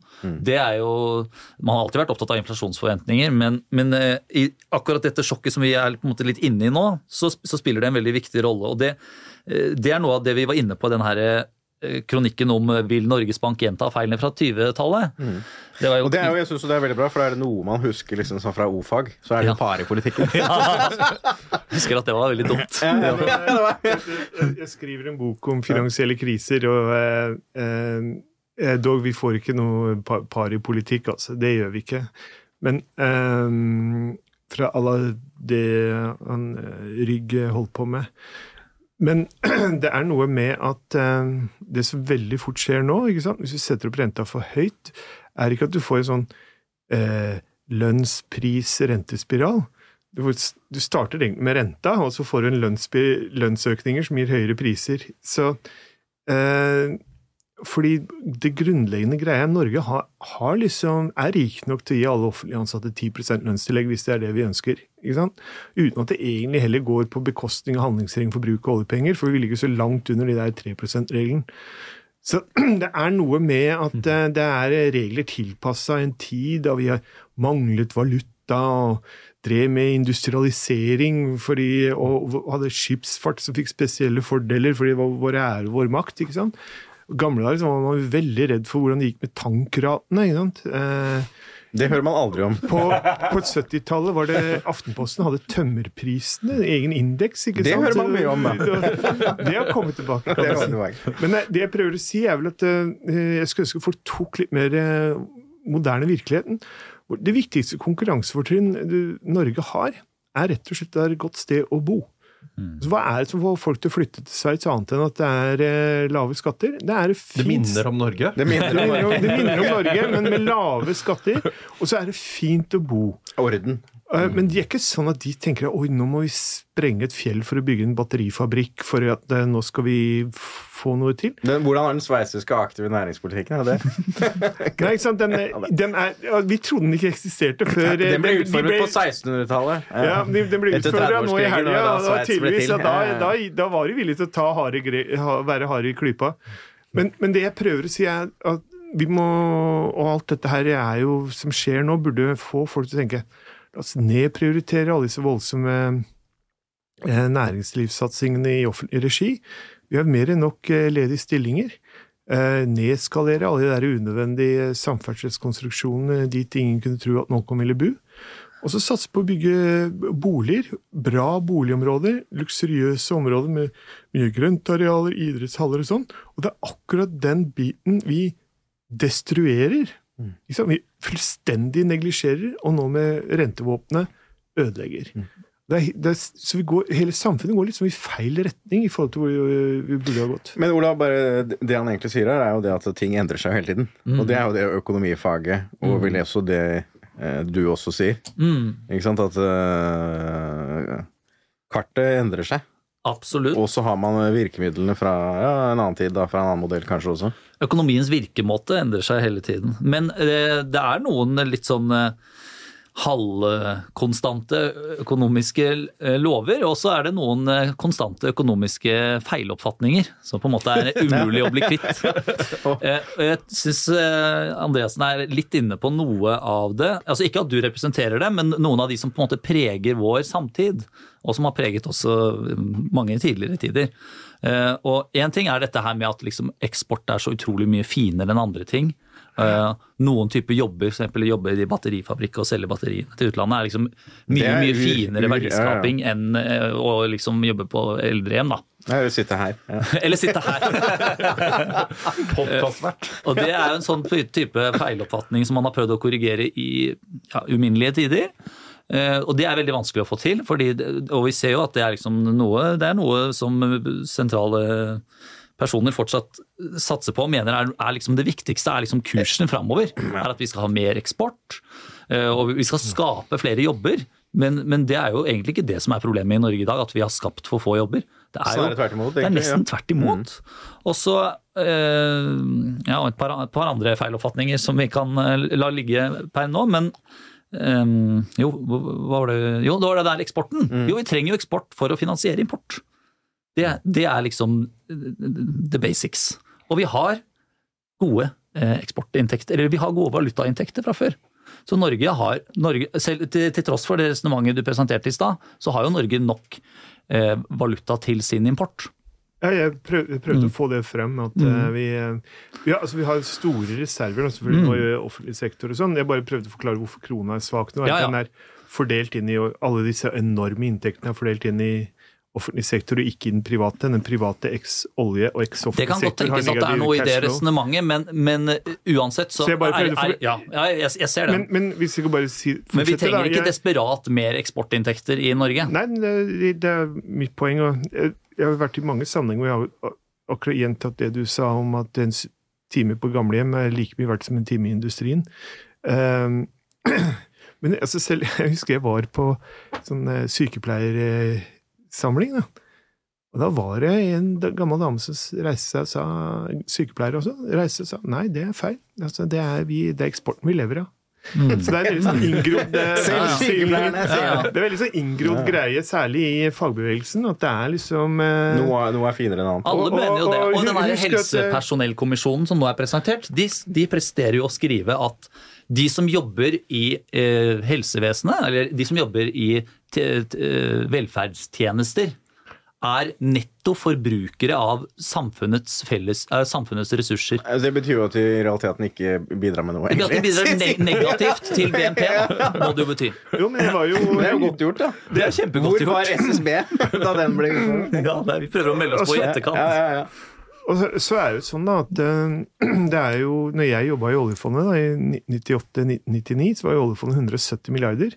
Det er jo Man har alltid vært opptatt av inflasjonsforventninger, men, men eh, i akkurat dette sjokket som vi er på en måte litt inne i nå, så, så spiller det en veldig viktig rolle. Og det, eh, det er noe av det vi var inne på i den her eh, kronikken om vil Norges Bank gjenta feilene fra 20-tallet. Det var jo Og det er jo, jeg synes det er veldig bra, for er det noe man husker liksom sånn fra o-fag, så er det jo i politikken. Jeg husker at det var veldig dumt. Jeg, jeg skriver en bok om finansielle kriser, og eh, eh, dog vi får ikke noe pa- paripolitikk, altså. Det gjør vi ikke. Men eh, fra alle det han eh, Rygg holdt på med. Men det er noe med at eh, det som veldig fort skjer nå, ikke sant? hvis du setter opp renta for høyt, er ikke at du får en sånn eh, lønnspris-rentespiral. Du, du starter med renta, og så får du en lønnsøkninger som gir høyere priser. Så eh, fordi det grunnleggende greia er Norge har, har liksom, er rik nok til å gi alle offentlig ansatte 10% lønnstillegg hvis det er det vi ønsker. Uten at det egentlig heller går på bekostning av handlingsregelen for bruk av oljepenger, for vi ligger så langt under de der 3 %-regelen. Så det er noe med at eh, det er regler tilpassa en tid da vi har manglet valuta og drev med industrialisering fordi, og hadde skipsfart som fikk spesielle fordeler fordi det var vår ære og vår makt. ikke sant? Gamle dager var man veldig redd for hvordan det gikk med tankratene. ikke sant? Eh, Det hører man aldri om. på, på 70-tallet var det Aftenposten hadde tømmerprisene, egen indeks. ikke Det sant? hører man mye om, da. Det har kommet tilbake. kan Det si. Men det jeg prøver å si, er vel at eh, jeg skulle ønske folk tok litt mer eh, moderne virkeligheten. Det viktigste konkurransefortrinn Norge har, er rett og slett et godt sted å bo. Så hva er det som får folk til å flytte til Sveits, annet enn at det er eh, lave skatter? Det er Det minner om Norge. Det minner om, det minner om Norge, men med lave skatter. Og så er det fint å bo. orden. Eh, Men de er ikke sånn at de tenker oi, nå må vi sprenge et fjell for å bygge en batterifabrikk for at det, nå skal vi få noe til. Den, hvordan er den sveitsiske aktive næringspolitikken? Er det? Nei, ikke sant? Den, den er, vi trodde den ikke eksisterte før eh, Den ble utformet på 1600-tallet. Ja, den ble utfordra nå i 30-årskrigen, helga. da at da, da, da var de villige til å ta harde være harde i klypa. Men, men det jeg prøver å si, er at vi må Og alt dette her er jo, som skjer nå, burde få folk til å tenke La nedprioriterer alle disse voldsomme eh, næringslivssatsingene i offentlig regi. Vi har mer enn nok eh, ledige stillinger. Eh, nedskalere alle de der unødvendige samferdselskonstruksjonene dit ingen kunne tro at noen ville bo. Og så satse på å bygge boliger, bra boligområder, luksuriøse områder med mye grøntarealer, idrettshaller og sånn. Og det er akkurat den biten vi destruerer. Ikke Liksom, Vi fullstendig neglisjerer, og nå med rentevåpenet ødelegger. Det er, det er, så vi går, hele samfunnet går liksom i feil retning i forhold til hvor vi, vi burde ha gått. Men Olav, bare det han egentlig sier her, er jo det at ting endrer seg hele tiden. Og det er jo det økonomifaget, og vil også det eh, du også sier. Mm, Ikke sant? At eh, kartet endrer seg. Absolutt. Og så har man virkemidlene fra ja, en annen tid, da, fra en annen modell kanskje også. Økonomiens virkemåte endrer seg hele tiden. Men eh, det er noen litt sånn eh, halvkonstante økonomiske eh, lover, og så er det noen eh, konstante økonomiske feiloppfatninger som på en måte er umulig å bli kvitt. Eh, Jeg syns Andreassen er litt inne på noe av det. Altså Ikke at du representerer det, men noen av de som på en måte preger vår samtid, og som har preget også mange tidligere tider. Og én ting er dette her med at liksom eksport er så utrolig mye finere enn andre ting. Eh, noen typer jobber, f.eks. jobbe i batterifabrikk og selge batteriene til utlandet, er liksom mye er mye finere finere ja, verdiskaping enn eh, å liksom jobbe på eldrehjem, da. Eller sitte her. Ja. Eller sitte her. og det er jo en sånn type feiloppfatning som man har prøvd å korrigere i ja, uminnelige tider. Eh, og det er veldig vanskelig å få til, fordi, og vi ser jo at det er, liksom noe, det er noe som sentrale personer fortsatt satser på og mener er, er liksom det viktigste, er liksom kursen framover. Er at vi skal ha mer eksport, eh, og vi skal skape flere jobber. Men, men det er jo egentlig ikke det som er problemet i Norge i dag, at vi har skapt for få jobber. Det er, jo, tvert imot, det er nesten ja. tvert imot. Og så eh, ja, et par, et par andre feiloppfatninger som vi kan eh, la ligge per nå. Men eh, jo, var det Jo, det var det der eksporten. Jo, vi trenger jo eksport for å finansiere import. Det, det er liksom the basics. Og vi har gode eh, eksportinntekter, eller vi har gode valutainntekter fra før. Så Norge har, Norge, selv til, til tross for det resonnementet du presenterte i stad, så har jo Norge nok eh, valuta til sin import. Ja, jeg prøv, prøvde Mm. å få det frem. At mm. vi, eh, vi, har, altså, vi har store reserver selvfølgelig Mm. i offentlig sektor og sånn. Jeg bare prøvde å forklare hvorfor krona er svak nå. Ja, ja. Den er fordelt inn i Alle disse enorme inntektene er fordelt inn i offentlig sektor og ikke i den private. Den private eks olje og eks Det kan godt tenkes at det er noe i det resonnementet, men, men uh, uansett så, Så jeg er, er, ja, ja, jeg, jeg ser det. Men, men hvis vi bare si Men, vi trenger da. ikke Jeg- desperat mer eksportinntekter i Norge. Nei, det, det er mitt poeng. Jeg, jeg har vært i mange sammenhenger hvor jeg har akkurat gjentatt det du sa om at en time på gamlehjem er like mye verdt som en time i industrien. Um, men altså selv, jeg husker jeg var på sånn eh, sykepleiersamling. Da. Og da var det en gammel dame som reiste seg og sa, sykepleier også, reiste seg og sa nei, det er feil. Altså, det, er vi, det er eksporten vi lever av. Så det er en veldig sånn inngrodd eh, det er veldig sånn inngrodd greie, særlig i fagbevegelsen, at det er liksom eh, Noe, er- noe er finere enn annet. Alle mener jo det. og Og den at, eh, helsepersonellkommisjonen som nå er presentert, de, de presterer jo å skrive at de som jobber i eh, helsevesenet, eller de som jobber i velferdstjenester, er netto forbrukere av samfunnets, felles, eh, samfunnets ressurser. Altså, Det betyr jo at de i realiteten ikke bidrar med noe. Betyr at de bidrar ne negativt til BNP, da, må det jo bety. Jo, men det var jo Det er jo godt gjort, da. Det er kjempegodt Hvor var gjort. SSB da den ble Ja, er, vi prøver å melde oss på i etterkant. Ja, ja, ja. Og så- så er det jo sånn da at eh, det er jo Når jeg jobba i oljefondet da, i 98-99, så var jo oljefondet 170 milliarder.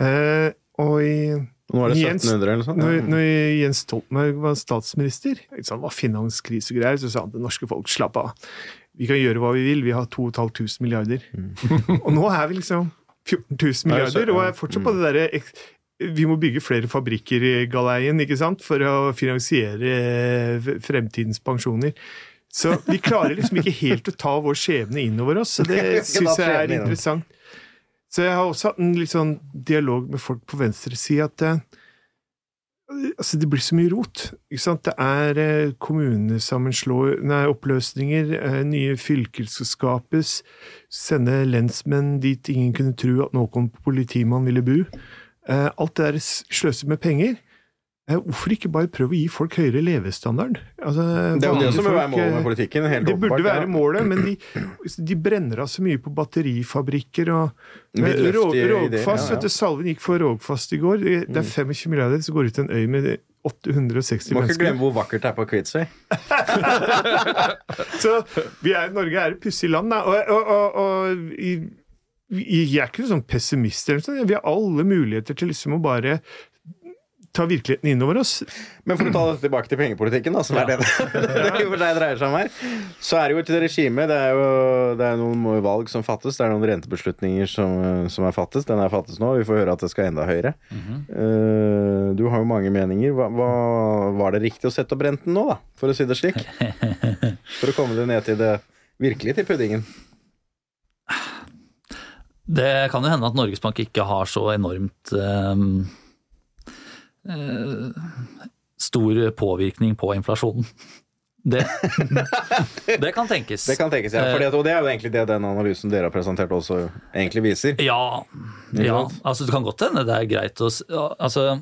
Eh, og i Nå var det Jens- 1700 eller sånt. Når, når Jens Stoltenberg var statsminister, det var finanskrise og greier, så sa han det norske folk slapp av. Vi kan gjøre hva vi vil, vi har 2500 milliarder. og nå er vi liksom 14 000 milliarder, og er fortsatt på det derre vi må bygge flere fabrikker i galeien ikke sant, for å finansiere eh, fremtidens pensjoner. Så vi klarer liksom ikke helt å ta vår skjebne innover oss, så det syns jeg er interessant. Så jeg har også hatt en litt sånn dialog med folk på venstresida at eh, Altså, det blir så mye rot. Det er kommunesammenslåinger, kommunesammenslå... Nei, oppløsninger, eh, nye fylker skal skapes, sende lensmenn dit ingen kunne tro at noen politimann ville bo. Eh, alt det der sløser med penger. Eh, hvorfor ikke bare prøve å gi folk høyere levestandard? Altså, Det er jo det som bør være målet eh, med politikken. Helt det burde være ja. målet, men de, de brenner av så mye på batterifabrikker og Vidløftige Rogfast, ja, ja. vet du, Salven gikk for Rogfast i går. Det det er 25 milliarder, så går ut en øy med 860 Må ikke mennesker. glemme hvor vakkert det er på Kvitsøy. Så vi er, Norge er et pussig land, da. Og, og, og, og i, jeg er ikke noen sånn pessimist. Vi har alle muligheter til liksom å bare ta virkeligheten innover oss. Men for å ta dette tilbake til pengepolitikken, da, som er det det det for deg dreier seg om her, så er det jo et regime. Det er jo det er noen valg som fattes, det er noen rentebeslutninger som, som er fattes. Den er fattes nå, vi får høre at det skal enda høyere. Eh, du har jo mange meninger. Hva, hva, var det riktig å sette opp renten nå, da, for å si det slik? For å komme det ned til det virkelig til puddingen. Det kan jo hende at Norges Bank ikke har så enormt eh, stor påvirkning på inflasjonen. Det, det kan tenkes. Det kan tenkes, ja. Fordi og det er jo egentlig det den analysen dere har presentert også egentlig viser. Ja, ja. Altså, det kan godt hende det er greit å altså,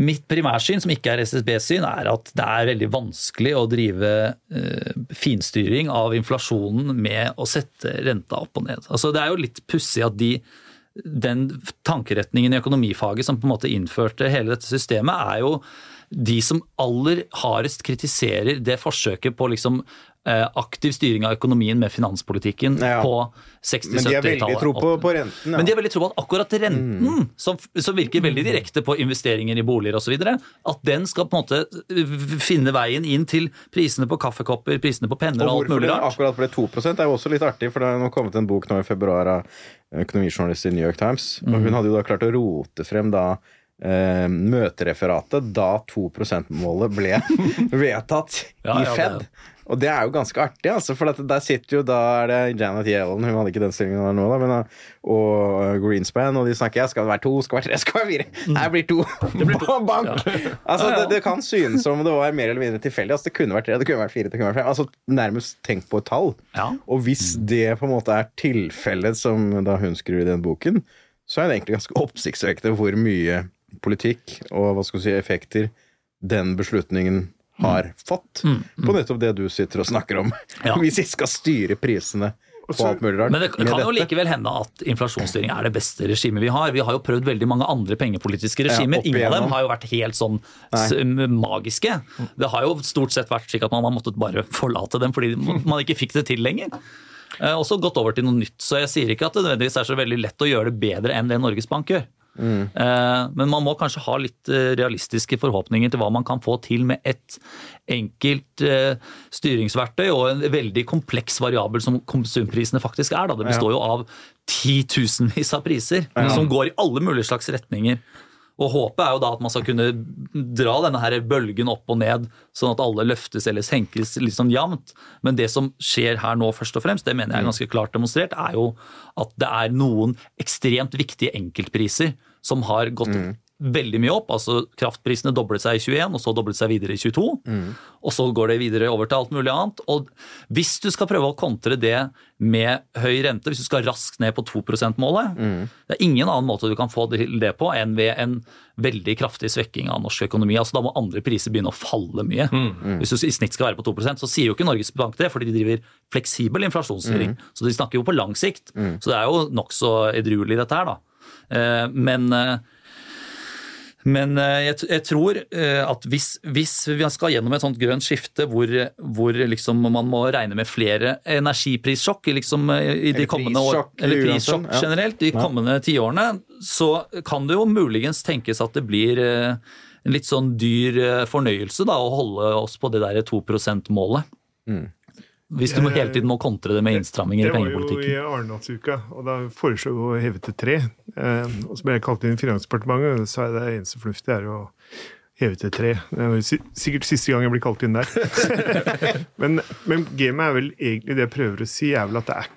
Mitt primærsyn, som ikke er SSB-syn, er at det er veldig vanskelig å drive uh, finstyring av inflasjonen med å sette renta opp og ned. Altså, det er jo litt pussig at de den tankeretningen i økonomifaget som på en måte innførte hele dette systemet, er jo de som aller hardest kritiserer det forsøket på liksom eh, aktiv styring av økonomien med finanspolitikken Ja. på 60-70-tallet. Men de har veldig tro på, på renten. Ja. Men de har veldig tro på at akkurat renten, som, som virker veldig direkte på investeringer i boliger osv., at den skal på en måte finne veien inn til prisene på kaffekopper, prisene på penner og, Og alt hvorfor mulig det rart. akkurat ble 2 er jo også litt artig, for det har kommet en bok nå i februar av økonomijournalist i New York Times. Og Mhm. hun hadde jo da klart å rote frem da eh, møtereferatet da 2 %-målet ble vedtatt Ja, i ja, det- Fed. Og det er jo ganske artig, altså, for der sitter jo da er det Janet Yellen, hun hadde ikke den stillingen der nå, da, men, og Greenspan, og de snakker ja, skal det være to, skal det være tre, skal det være fire? Nei, det blir to. Det blir to. Bank! Altså, det, det kan synes som det var mer eller mindre tilfeldig. Altså, det kunne vært tre, det kunne vært fire, det kunne vært fem. Altså, nærmest tenk på et tall. Ja. Og hvis det på en måte er tilfellet som da hun skriver i den boken, så er det egentlig ganske oppsiktsvekkende hvor mye politikk og hva skal si, effekter den beslutningen har fått. På nettopp det du sitter og snakker om. Mm, Ja. Hvis vi skal styre prisene på alt mulig rart. Men det kan jo dette. likevel hende at inflasjonsstyring er det beste regimet vi har. Vi har jo prøvd veldig mange andre pengepolitiske regimer. Ja, Ingen av dem har jo vært helt sånn Nei. magiske. Det har jo stort sett vært slik at man har måttet bare forlate dem fordi man ikke fikk det til lenger. Eh, Også gått over til noe nytt. Så jeg sier ikke at det nødvendigvis er så veldig lett å gjøre det bedre enn det Norges Bank gjør. Eh, Men man må kanskje ha litt eh, realistiske forhåpninger til hva man kan få til med et enkelt eh, styringsverktøy og en veldig kompleks variabel som konsumprisene faktisk er. Det består jo av titusenvis av priser som går i alle mulige slags retninger. Og Håpet er jo da at man skal kunne dra denne her bølgen opp og ned, sånn at alle løftes eller senkes litt sånn jevnt. Men det som skjer her nå, først og fremst, det mener jeg er ganske klart demonstrert, er jo at det er noen ekstremt viktige enkeltpriser som har gått veldig mye opp. altså Kraftprisene doblet seg i 21, og så doblet seg videre i 22. Og så går det videre over til alt mulig annet. Og hvis du skal prøve å kontre det med høy rente, hvis du skal raskt ned på 2 %-målet Det er ingen annen måte du kan få det på enn ved en veldig kraftig svekking av norsk økonomi. altså Da må andre priser begynne å falle mye. Hvis du i snitt skal være på 2% så sier jo ikke Norges Bank det, fordi de driver fleksibel inflasjonsstyring. Så de snakker jo på lang sikt. Så det er jo nokså edruelig, dette her, da. Eh, Men eh, men eh, jeg, jeg tror eh, at hvis, hvis vi skal gjennom et sånt grønt skifte hvor, hvor liksom man må regne med flere energiprissjokk liksom, eh, i de kommende år, eller prissjokk generelt de kommende tiårene, så kan det jo muligens tenkes at det blir en litt sånn dyr fornøyelse da, å holde oss på det der 2 %-målet. Hvis du må hele tiden må kontre det med innstramminger i pengepolitikken. Det var jo i. Arendalsuka, og da foreslo vi å heve til tre. Eh, og så ble jeg kalt inn i Finansdepartementet, og så sa jeg det eneste fornuftige er å heve til tre. Det var sikkert siste gang jeg blir kalt inn der. men, men gamet er vel egentlig det jeg prøver å si, er vel at det er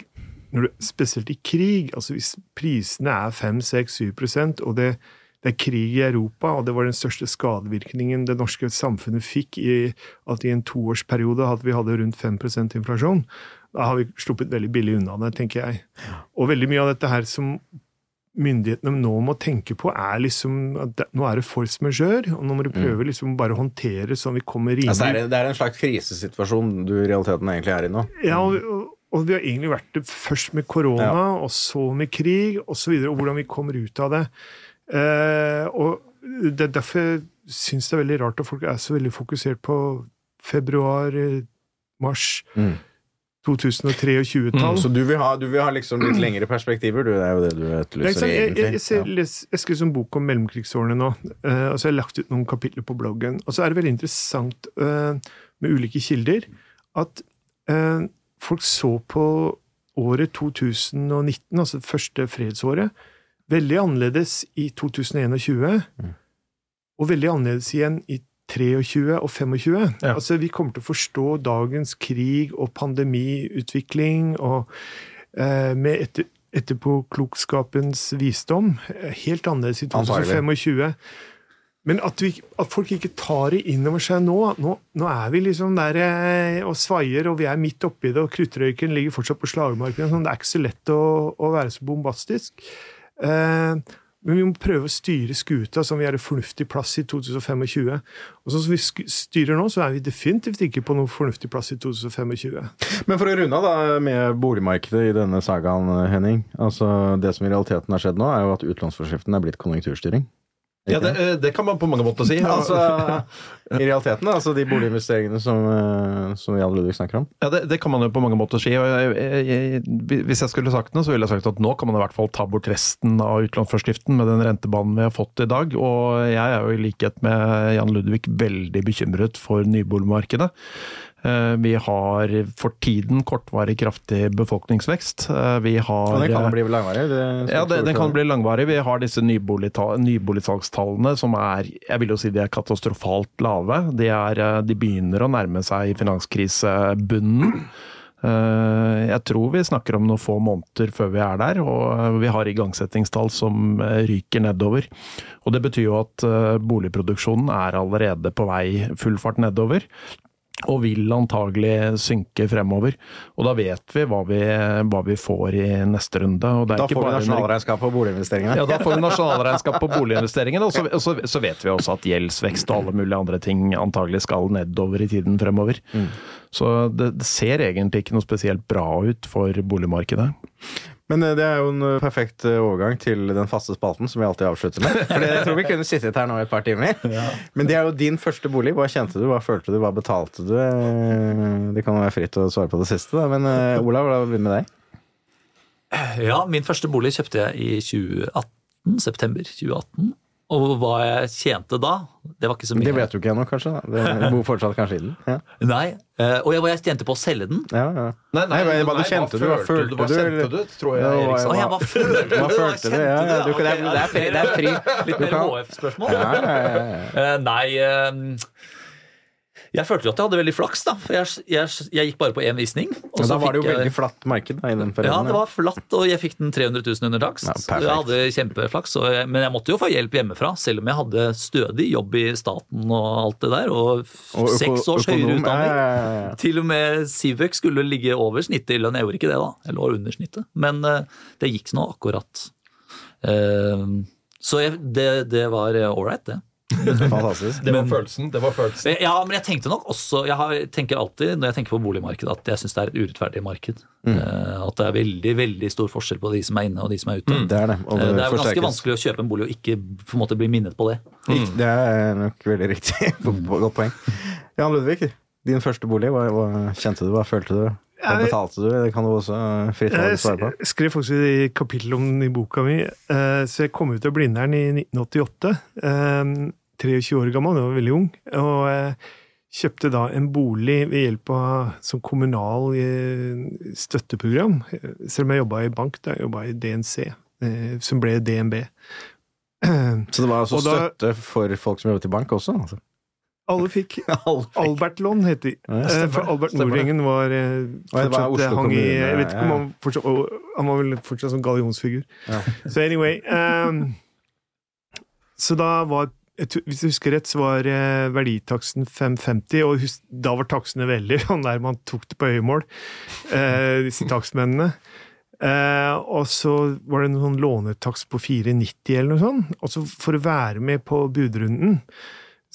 du, Spesielt i krig, altså hvis prisene er 5-6-7% og det, det er krig i Europa, og det var den største skadevirkningen det norske samfunnet fikk i at i en toårsperiode hadde vi hadde rundt 5% inflasjon. Da har vi sluppet veldig billig unna det, tenker jeg. Og veldig mye av dette her som myndighetene nå må tenke på, er liksom at det, nå er det force majeure, og nå må du prøve liksom bare å håndtere sånn vi kommer rimelig Altså, det, er, det er en slags krisesituasjon du i realiteten egentlig er i nå. ja, og, og- og vi har egentlig vært det først med korona, og så med krig, og så videre, og hvordan vi kommer ut av det. Eh, og det er derfor jeg syns det er veldig rart at folk er så veldig fokusert på februar, eh, mars. Mm. 2003 og 20-tall. Så du vil, ha, du vil ha liksom litt lengre perspektiver, du? Det er jo det du er etterlyser, egentlig. jeg, jeg, jeg, jeg, jeg skriver en bok om mellomkrigsårene nå, uh, og så har jeg lagt ut noen kapitler på bloggen. Og så er det veldig interessant uh, med ulike kilder at uh, folk så på året 2019, altså det første fredsåret, veldig annerledes i 2021, og veldig annerledes igjen i 23 og 25. Ja. Altså, vi kommer til å forstå dagens krig og pandemiutvikling og eh, med etter, etterpåklokskapens visdom helt annerledes i 2025. Men at, vi, at folk ikke tar det inn over seg nå Nå, nå er vi liksom der eh, og svaier, og vi er midt oppi det, og kruttrøyken ligger fortsatt på slagmarken. Sånn, det er ikke så lett å, å være så bombastisk. Eh, men vi må prøve å styre skuta som vi er en fornuftig plass i 2025. Og sånn som vi styrer nå, så er vi definitivt ikke på noen fornuftig plass i 2025. Men for å runde av da med boligmarkedet i denne sagaen, Henning. Altså, det som i realiteten har skjedd nå, er jo at utlånsforskriften er blitt konjunkturstyring. Ja, det, eh, det kan man på mange måter si. Altså, I realiteten, altså de boliginvesteringene som, eh, som Jan Ludvig snakker om. Ja, det, det kan man jo på mange måter si. jeg, jeg, jeg, Hvis jeg skulle sagt noe, så ville jeg sagt at nå kan man i hvert fall ta bort resten av utlånsforskriften med den rentebanen vi har fått i dag. Og jeg er jo i likhet med Jan Ludvig veldig bekymret for nyboligmarkedet. Eh, Vi har for tiden kortvarig kraftig befolkningsvekst. Eh, Vi har Og det kan bli langvarig. Ja, det, den kan bli langvarig. Vi har disse nyboligsalgstallene som er jeg vil jo si de er katastrofalt lave. De, er, eh, de begynner å nærme seg finanskrisebunnen. Eh, Jeg tror vi snakker om noen få måneder før vi er der, og vi har igangsettingstall som eh, ryker nedover. Og Det betyr jo at eh, boligproduksjonen er allerede på vei full fart nedover og vil antagelig synke fremover. Og da vet vi hva vi, hva vi får i neste runde. Er Da ikke får vi nasjonalregnskap på boliginvesteringene. Ja, da får vi nasjonalregnskap på boliginvesteringene, og så, og så, så vet vi også at gjeldsvekst og alle mulige andre ting antagelig skal nedover i tiden fremover. Så det, det ser egentlig ikke noe spesielt bra ut for boligmarkedet. Men eh, det er jo en eh, perfekt eh, overgang til den faste spalten som vi alltid avslutter med. For jeg tror vi kunne sittet her nå et par timer. Men det er jo din første bolig. Hva kjente du, hva følte du, hva betalte du? Det kan være fritt å svare på det siste, da. Men Olav, la oss begynne med deg. Ja, min første bolig kjøpte jeg i 2018, september 2018. Og hva jeg tjente da, det var ikke så mye. Det vet du ikke ennå, kanskje? Da. Det bor fortsatt kanskje i den. Ja, Nei, eh, og jeg, hva jeg tjente på å selge den. ja, ja. Nei, hva du kjente du? Hva følte Hva du, kjente eller? du, tror jeg, Ja, hva- Å, jeg bare følte det! Hva følte du? Ja, ja, du kan- det er- det er fri- det er fri. Litt mer HF-spørsmål? Eh, Nei eh, Jeg følte jo at jeg hadde veldig flaks, da. For jeg, jeg, jeg gikk bare på én visning. og så da var det jo jeg- veldig flatt marked da, i den Ja, det var flatt, og jeg fikk den 300 000 under takst. Ja, jeg hadde kjempeflaks, Men jeg måtte jo få hjelp hjemmefra, selv om jeg hadde stødig jobb i staten og alt det der, og, Og seks års høyere utdanning. ja, ja, ja, ja. Til og med Sivek skulle ligge over snittet i lønn. Jeg gjorde ikke det, da. Jeg lå under snittet. Men uh, det gikk nå akkurat. Uh, så det, det var ålreit, det. Fantastisk. Det var følelsen. det var følelsen. Ja, men jeg tenkte nok også Jeg har, tenker alltid når jeg tenker på boligmarkedet, at jeg syns det er et urettferdig marked. Mm. Eh, At det er veldig veldig stor forskjell på de som er inne og de som er ute. Det er det. Og Eh, det, det er ganske vanskelig å kjøpe en bolig og ikke på en måte bli minnet på det. Mm. Det er nok veldig riktig. Godt poeng. Jan Ludvig, din første bolig, hva, hva kjente du, hva følte du? Hva betalte du? Det kan du også fritt Jeg svare på. Jeg skrev faktisk i kapittelet om den i boka mi. eh, Så jeg kom ut av Blindern i 1988. eh, 23 år gammel, jeg var veldig ung. Og jeg kjøpte da en bolig ved hjelp av som kommunal eh, støtteprogram. Selv om jeg jobba i bank, da jeg jobba i DNC, eh, som ble DNB. Så det var altså da- støtte for folk som jobbet i bank også? Altså. Alle fikk Albert-lån, het de. Ja, Eh. For Albert. Nordengen var eh, det var fortsatt Oslo hang i Jeg vet ikke om han fortsatt Han var vel fortsatt som gallionsfigur. Ja. Så anyway um, Så da var Hvis jeg husker rett, så var eh, verditaksten 550, og hus, da var takstene veldig sånn der man tok det på øyemål, eh, disse takstmennene. Uh, og så var det en sånn lånetakst på 490 eller noe sånt. Og så for å være med på budrunden,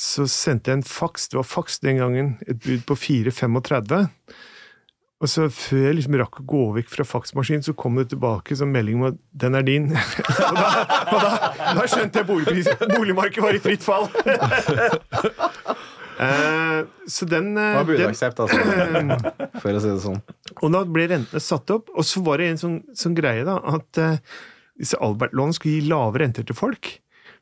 så sendte jeg en faks, det var faks den gangen, et bud på 435. Og så før jeg liksom rakk å gå vekk fra faksmaskinen, så kom det tilbake som melding om at 'den er din'. og da, og da, da skjønte jeg boligpris, boligmarkedet var i fritt fall. Eh, så den, Det burde var budaksept, altså. For å si det sånn. Og da ble rentene satt opp, og så var det en sånn, sånn greie, da, at eh, disse Albert-lånene skulle gi lave renter til folk.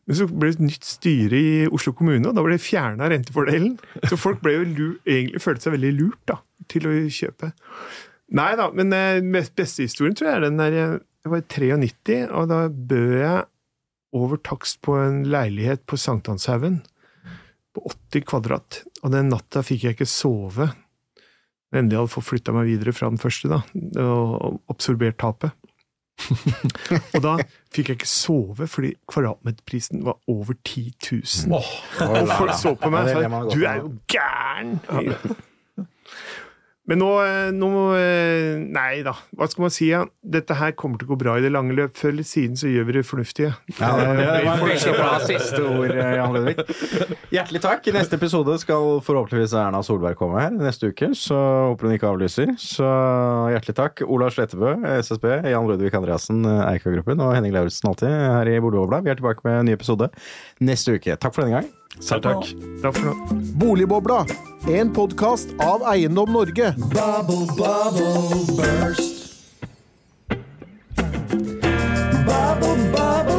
Men så ble det et nytt styre i Oslo kommune, og da ble det fjerna rentefordelen. Så folk ble jo egentlig følte seg veldig lurt da, til å kjøpe. Nei da, men eh, beste historien tror jeg er den der jeg jeg var i 93, og da bød jeg over takst på en leilighet på Sankthanshaugen på 80 kvadrat. Og den natta fikk jeg ikke sove. Endelig hadde jeg fått flytta meg videre fra den første, da, og absorbert tapet. og da fikk jeg ikke sove fordi kvadratmeterprisen var over 10 000. og folk så på meg og sa 'du er jo gæren'! Men nå, eh, nå eh, Nei da, hva skal man si? Ja? Dette her kommer til å gå bra i det lange løp. Før eller siden så gjør vi det fornuftige. Ja, det, det Eh, var en veldig bra siste ord, eh, Jan Ludvig. Hjertelig takk. I neste episode skal forhåpentligvis Erna Solberg komme her neste uke, så håper hun ikke avlyser. Så hjertelig takk. Ola Slettebø, SSB, Jan Ludvig Andreassen, Eika-gruppen og Henning Lauritzen alltid her i Boligbobla. Vi er tilbake med en ny episode neste uke. Takk for denne gang. Selv takk. Takk for nå. Boligbobla, en podkast av Eiendom Norge. Bubble, bubble, burst. Bubble, bubble.